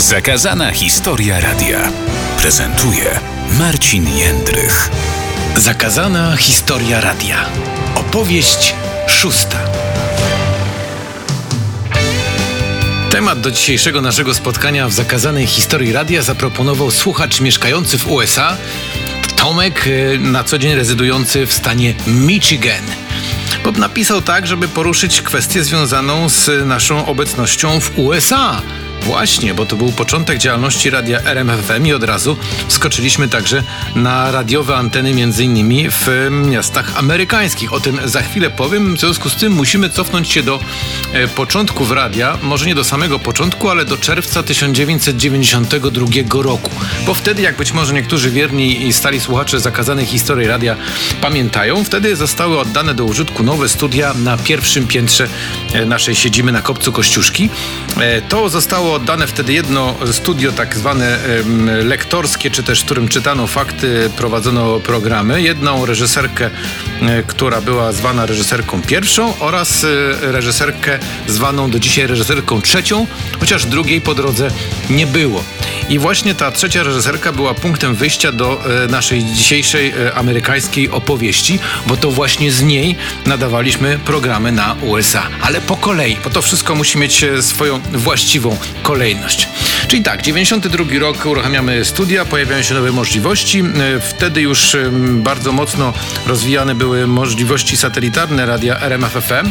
Zakazana historia radia prezentuje Marcin Jędrych. Zakazana historia radia. Opowieść szósta. Temat do dzisiejszego naszego spotkania w zakazanej historii radia zaproponował słuchacz mieszkający w USA, Tomek, y, na co dzień rezydujący w stanie Michigan. Bob napisał tak, żeby poruszyć kwestię związaną z naszą obecnością w USA. Właśnie, bo to był początek działalności radia RMFM i od razu skoczyliśmy także na radiowe anteny między innymi w miastach amerykańskich. O tym za chwilę powiem. W związku z tym musimy cofnąć się do e, początków radia, może nie do samego początku, ale do czerwca 1992 roku. Bo wtedy, jak być może niektórzy wierni i stali słuchacze zakazanej historii radia pamiętają, wtedy zostały oddane do użytku nowe studia na pierwszym piętrze e, naszej siedziby na Kopcu Kościuszki. E, to zostało oddane wtedy jedno studio tak zwane lektorskie, czy też w którym czytano fakty, prowadzono programy. Jedną reżyserkę, e, która była zwana reżyserką pierwszą oraz e, reżyserkę zwaną do dzisiaj reżyserką trzecią, chociaż drugiej po drodze nie było. I właśnie ta trzecia reżyserka była punktem wyjścia do e, naszej dzisiejszej amerykańskiej opowieści, bo to właśnie z niej nadawaliśmy programy na USA. Ale po kolei, bo to wszystko musi mieć swoją właściwą kolejność. Czyli tak, 92 rok uruchamiamy studia, pojawiają się nowe możliwości. E, wtedy już bardzo mocno rozwijane były możliwości satelitarne radia RMFFM.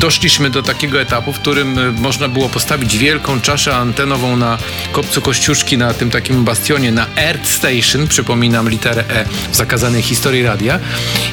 Doszliśmy do takiego etapu, w którym e, można było postawić wielką czaszę antenową na kopcu Kościuszki, na tym takim bastionie, na Earth Station, przypominam literę E w zakazanej historii radia.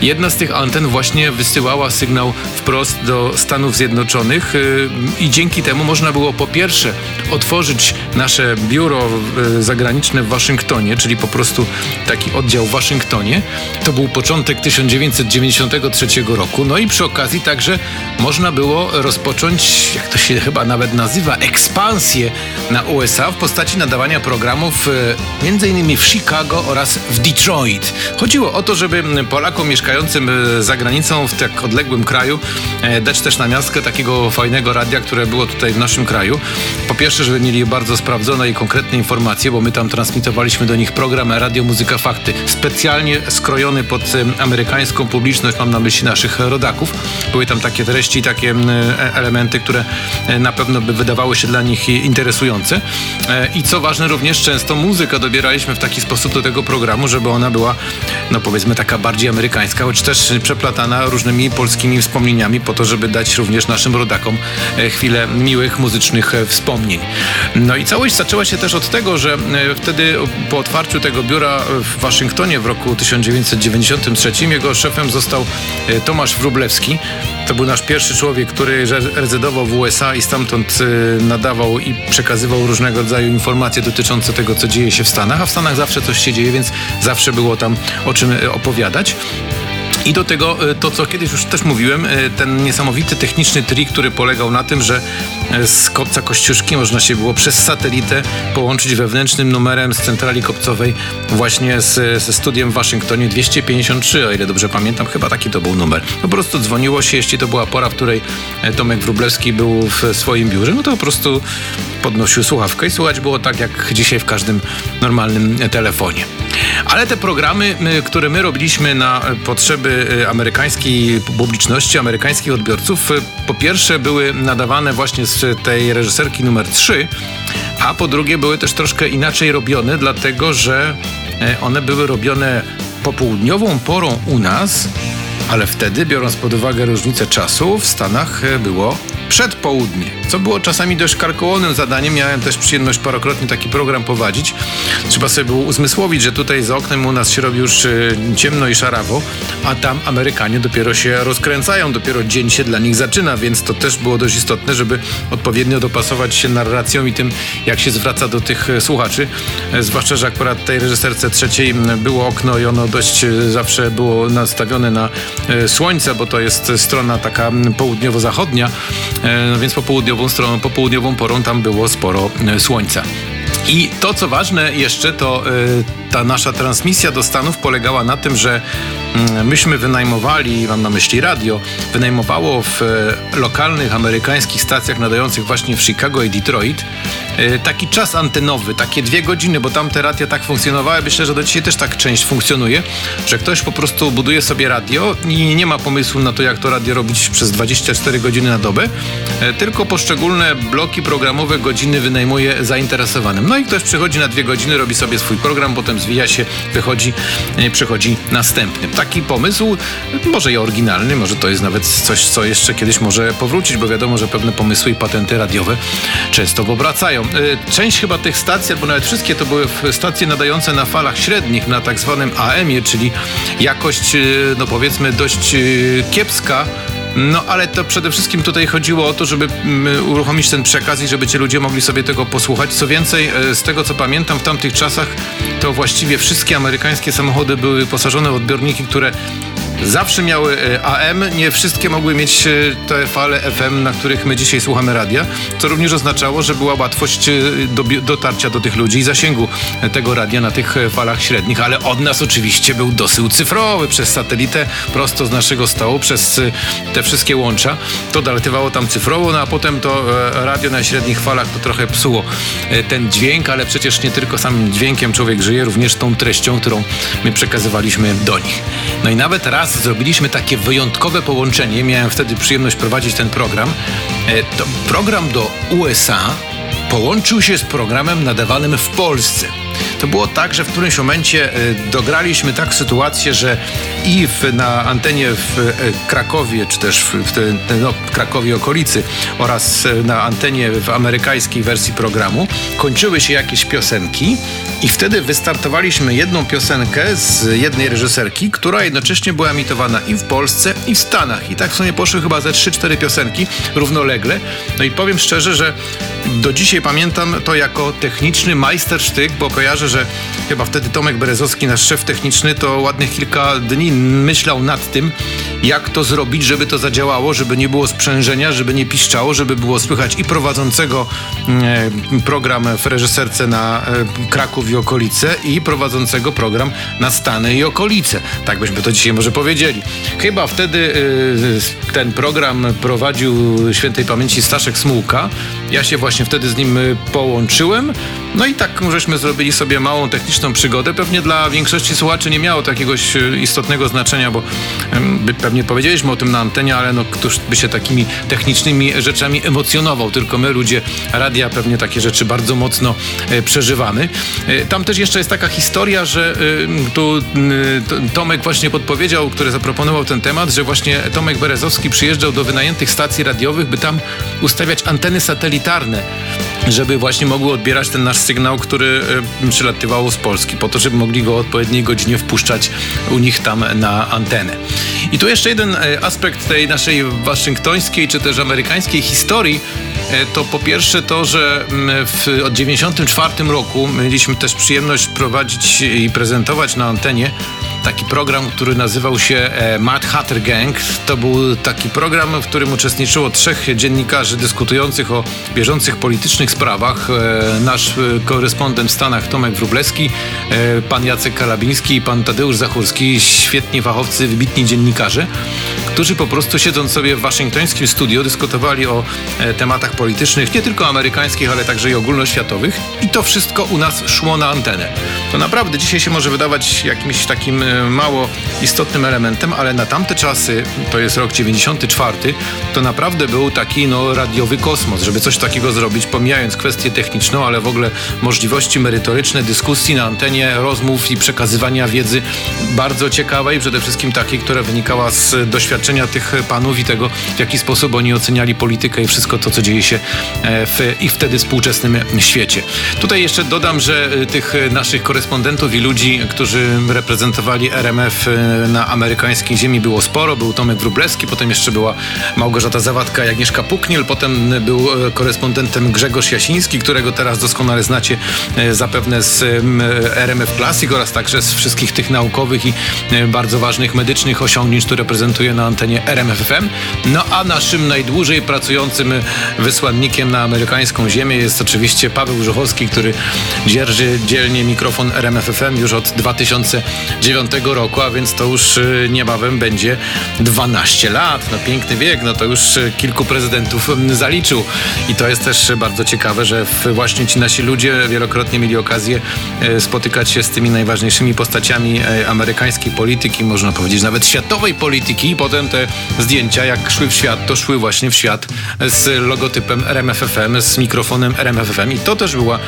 Jedna z tych anten właśnie wysyłała sygnał wprost do Stanów Zjednoczonych e, i dzięki temu można było po pierwsze otworzyć nasze biuro e, zagraniczne w Waszyngtonie, czyli po prostu taki oddział w Waszyngtonie. To był początek 1993 roku. No i przy okazji także można było rozpocząć, jak to się chyba nawet nazywa, ekspansję na USA w postaci nadawania programów e, między innymi w Chicago oraz w Detroit. Chodziło o to, żeby Polakom mieszkającym e, za granicą w tak odległym kraju dać też na miastkę takiego fajnego radia, które było tutaj w naszym kraju. Po pierwsze, żeby mieli bardzo sprawdzone i konkretne informacje, bo my tam transmitowaliśmy do nich program Radio Muzyka Fakty, specjalnie skrojony pod amerykańską publiczność, mam na myśli naszych rodaków. Były tam takie treści, takie e, elementy, które e, na pewno by wydawały się dla nich interesujące. E, I co ważne, również często muzykę dobieraliśmy w taki sposób do tego programu, żeby ona była, no powiedzmy, taka bardziej amerykańska, choć też przeplatana różnymi polskimi wspomnieniami, po to, żeby dać również naszym rodakom chwilę miłych muzycznych wspomnień. No i całość zaczęła się też od tego, że e, wtedy po otwarciu tego biura w Waszyngtonie w roku 1993 jego szefem został e, Tomasz Wrublewski. To był nasz pierwszy człowiek, który rezydował w USA i stamtąd e, nadawał i przekazywał różnego rodzaju informacje dotyczące tego, co dzieje się w Stanach, a w Stanach zawsze coś się dzieje, więc zawsze było tam o czym opowiadać. I do tego e, to, co kiedyś już też mówiłem, e, ten niesamowity techniczny trik, który polegał na tym, że e, z kopca Kościuszki można się było przez satelitę połączyć wewnętrznym numerem z centrali kopcowej właśnie z, ze studiem w Waszyngtonie 253, o ile dobrze pamiętam, chyba taki to był numer. Po prostu dzwoniło się, jeśli to była pora, w której Tomek Wróblewski był w swoim biurze, no to po prostu podnosił słuchawkę i słuchać było tak, jak dzisiaj w każdym normalnym telefonie. Ale te programy, które my robiliśmy na potrzeby y, amerykańskiej publiczności, amerykańskich odbiorców, y, po pierwsze były nadawane właśnie z tej reżyserki numer 3, a po drugie były też troszkę inaczej robione, dlatego że e, one były robione popołudniową porą u nas, ale wtedy, biorąc pod uwagę różnicę czasu, w Stanach e, było przedpołudnie, co było czasami dość karkołomnym zadaniem. Miałem też przyjemność parokrotnie taki program prowadzić. Trzeba sobie było uzmysłowić, że tutaj za oknem u nas się robi już y, ciemno i szarawo, a tam Amerykanie dopiero się rozkręcają, dopiero dzień się dla nich zaczyna, więc to też było dość istotne, żeby odpowiednio dopasować się narracją i tym, jak się zwraca do tych y, słuchaczy. E, zwłaszcza, że akurat tej reżyserce trzeciej było okno i ono dość y, zawsze było nastawione na słońce, bo to jest strona taka południowo-zachodnia, no więc popołudniową stroną, popołudniową porą tam było sporo e, słońca. I to, co ważne jeszcze, to e, ta nasza transmisja do Stanów polegała na tym, że mm, myśmy wynajmowali, mam na myśli radio, wynajmowało w e, lokalnych amerykańskich stacjach nadających właśnie w Chicago i Detroit e, taki czas antenowy, takie dwie godziny, bo tam te radia tak funkcjonowały. Myślę, że do dzisiaj też tak część funkcjonuje, że ktoś po prostu buduje sobie radio i nie ma pomysłu na to, jak to radio robić przez 24 godziny na dobę, e, tylko poszczególne bloki programowe, godziny wynajmuje zainteresowanym. No i ktoś przychodzi na dwie godziny, robi sobie swój program, potem zwija się, wychodzi, przychodzi następny. Taki pomysł, może i oryginalny, może to jest nawet coś, co jeszcze kiedyś może powrócić, bo wiadomo, że pewne pomysły i patenty radiowe często powracają. E, część chyba tych stacji, albo nawet wszystkie to były stacje nadające na falach średnich, na tak zwanym AM-ie, czyli jakość, e, no powiedzmy, dość e, kiepska, no ale to przede wszystkim tutaj chodziło o to, żeby mm, uruchomić ten przekaz i żeby ci ludzie mogli sobie tego posłuchać. Co więcej, z tego co pamiętam, w tamtych czasach to właściwie wszystkie amerykańskie samochody były wyposażone w odbiorniki, które zawsze miały e, AM, nie wszystkie mogły mieć e, te fale FM, na których my dzisiaj słuchamy radia, co również oznaczało, że była łatwość e, do, dotarcia do tych ludzi i zasięgu tego radia na tych falach średnich, ale od nas oczywiście był dosył cyfrowy przez satelitę, prosto z naszego stołu, przez te wszystkie łącza. To dolatywało tam cyfrowo, no a potem to radio na średnich falach to trochę psuło ten dźwięk, ale przecież nie tylko samym dźwiękiem człowiek żyje, również tą treścią, którą my przekazywaliśmy do nich. No i nawet raz raz zrobiliśmy takie wyjątkowe połączenie. Miałem wtedy przyjemność prowadzić ten program. E, to program do USA połączył się z programem nadawanym w Polsce. To było tak, że w którymś momencie e, dograliśmy tak sytuację, że i w, na antenie w e, Krakowie, czy też w, w no, Krakowie okolicy oraz e, na antenie w amerykańskiej wersji programu kończyły się jakieś piosenki i wtedy wystartowaliśmy jedną piosenkę z jednej reżyserki, która jednocześnie była emitowana i w Polsce, i w Stanach. I tak w sumie poszły chyba ze 3-4 piosenki równolegle. No i powiem szczerze, że do dzisiaj pamiętam to jako techniczny majstersztyk, bo kojarzę, że chyba wtedy Tomek Berezowski, nasz szef techniczny, to ładnych kilka dni myślał nad tym, jak to zrobić, żeby to zadziałało, żeby nie było sprzężenia, żeby nie piszczało, żeby było słychać i prowadzącego e, program w reżyserce na e, Kraków i okolice i prowadzącego program na Stany i okolice. Tak byśmy to dzisiaj może powiedzieli. Chyba wtedy e, ten program prowadził świętej pamięci Staszek Smułka. Ja się właśnie wtedy z nim połączyłem. No i tak żeśmy zrobili sobie małą techniczną przygodę. Pewnie dla większości słuchaczy nie miało to jakiegoś e, istotnego znaczenia, bo pewnie powiedzieliśmy o tym na antenie, ale no któż by się takimi technicznymi rzeczami emocjonował. Tylko my, ludzie radia, pewnie takie rzeczy bardzo mocno e, przeżywamy. E, tam też jeszcze jest taka historia, że tu Tomek właśnie podpowiedział, który zaproponował ten temat, że właśnie Tomek Berezowski przyjeżdżał do wynajętych stacji radiowych, by tam ustawiać anteny satelitarne żeby właśnie mogły odbierać ten nasz sygnał, który e, przylatywał z Polski, po to, żeby mogli go o odpowiedniej godzinie wpuszczać u nich tam na antenę. I tu jeszcze jeden e, aspekt tej naszej waszyngtońskiej czy też amerykańskiej historii, e, to po pierwsze to, że mm, w 1994 roku mieliśmy też przyjemność prowadzić i prezentować na antenie taki program, który nazywał się e, Mad Hatter Gang. To był taki program, w którym uczestniczyło trzech dziennikarzy dyskutujących o bieżących politycznych sprawach. E, nasz e, korespondent w Stanach Tomek Wróblewski, pan Jacek Kalabiński i pan Tadeusz Zachurski, świetni fachowcy, wybitni dziennikarze, którzy po prostu siedząc sobie w waszyngtońskim studio dyskutowali o tematach politycznych, nie tylko amerykańskich, ale także i ogólnoświatowych. I to wszystko u nas szło na antenę. To naprawdę dzisiaj się może wydawać jakimś takim mało istotnym elementem, ale na tamte czasy, to jest rok 94, to naprawdę był taki no, radiowy kosmos, żeby coś takiego zrobić, pomijając kwestię techniczną, ale w ogóle możliwości merytoryczne, dyskusji na antenie, rozmów i przekazywania wiedzy bardzo ciekawej, przede wszystkim takiej, która wynikała z doświadczenia tych panów i tego, w jaki sposób oni oceniali politykę i wszystko to, co dzieje się e, w ich wtedy współczesnym świecie. Tutaj jeszcze dodam, że e, tych naszych korespondentów i ludzi, którzy reprezentowali RMF y, na amerykańskiej ziemi było sporo. Był Tomek Wróblewski, potem jeszcze była Małgorzata Zawadka i Agnieszka Pukniel, potem był korespondentem Grzegorz Jasiński, którego teraz doskonale znacie zapewne z RMF Classic oraz także z wszystkich tych naukowych i bardzo ważnych medycznych osiągnięć, które prezentuje na antenie RMFFM. No a naszym najdłużej pracującym wysłannikiem na amerykańską ziemię jest oczywiście Paweł Żuchowski, który dzierży dzielnie mikrofon RMFFM już od 2009 roku, a więc to już y, niebawem będzie 12 lat. No piękny wiek, no to już y, kilku prezydentów mm, zaliczył. I to jest też bardzo ciekawe, że właśnie ci nasi ludzie wielokrotnie mieli okazję y, spotykać się z tymi najważniejszymi postaciami amerykańskiej polityki, można powiedzieć nawet światowej polityki i potem te zdjęcia jak szły w świat, to szły właśnie w świat z logotypem RMFFM, z mikrofonem RMFFM i to też była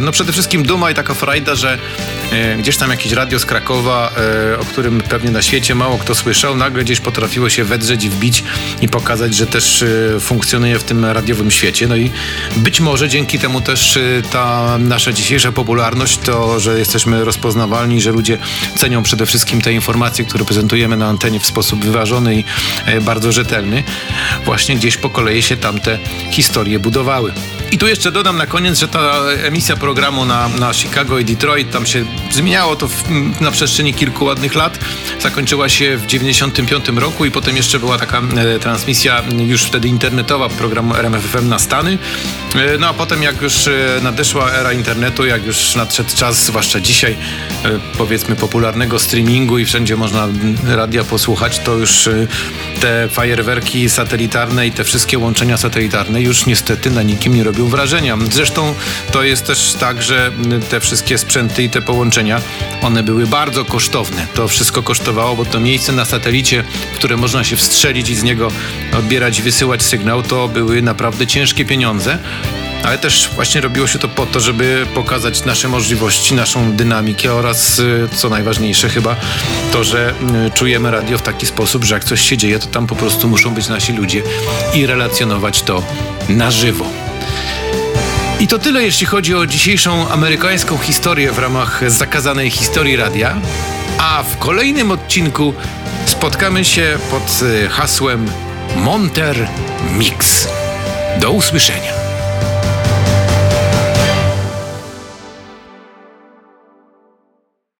no przede wszystkim duma i taka frajda, że gdzieś tam jakieś radio z Krakowa, o którym pewnie na świecie mało kto słyszał, nagle gdzieś potrafiło się wedrzeć i wbić i pokazać, że też funkcjonuje w tym radiowym świecie. No i być może dzięki temu też ta nasza dzisiejsza popularność, to, że jesteśmy rozpoznawalni, że ludzie cenią przede wszystkim te informacje, które prezentujemy na antenie w sposób wyważony i e, bardzo rzetelny, właśnie gdzieś po kolei się tamte historie budowały. I tu jeszcze dodam na koniec, że ta emisja programu na, na Chicago i Detroit, tam się zmieniało to w, na przestrzeni kilku ładnych lat. Zakończyła się w 95 roku i potem jeszcze była taka e, transmisja już wtedy internetowa programu RMFFM na Stany. E, no a potem jak już e, nadeszła era internetu, jak już nadszedł czas, zwłaszcza dzisiaj, e, powiedzmy popularnego streamingu i wszędzie można radia posłuchać, to już e, te fajerwerki satelitarne i te wszystkie łączenia satelitarne już niestety na nikim nie robią wrażenia. Zresztą to jest też tak, że te wszystkie sprzęty i te połączenia, one były bardzo kosztowne. To wszystko kosztowało, bo to miejsce na satelicie, w które można się wstrzelić i z niego odbierać wysyłać sygnał, to były naprawdę ciężkie pieniądze ale też właśnie robiło się to po to, żeby pokazać nasze możliwości, naszą dynamikę oraz, y, co najważniejsze chyba, to, że y, czujemy radio w taki sposób, że jak coś się dzieje, to tam po prostu muszą być nasi ludzie i relacjonować to na żywo. I to tyle, jeśli chodzi o dzisiejszą amerykańską historię w ramach zakazanej historii radia. A w kolejnym odcinku spotkamy się pod y, hasłem Monter Mix. Do usłyszenia.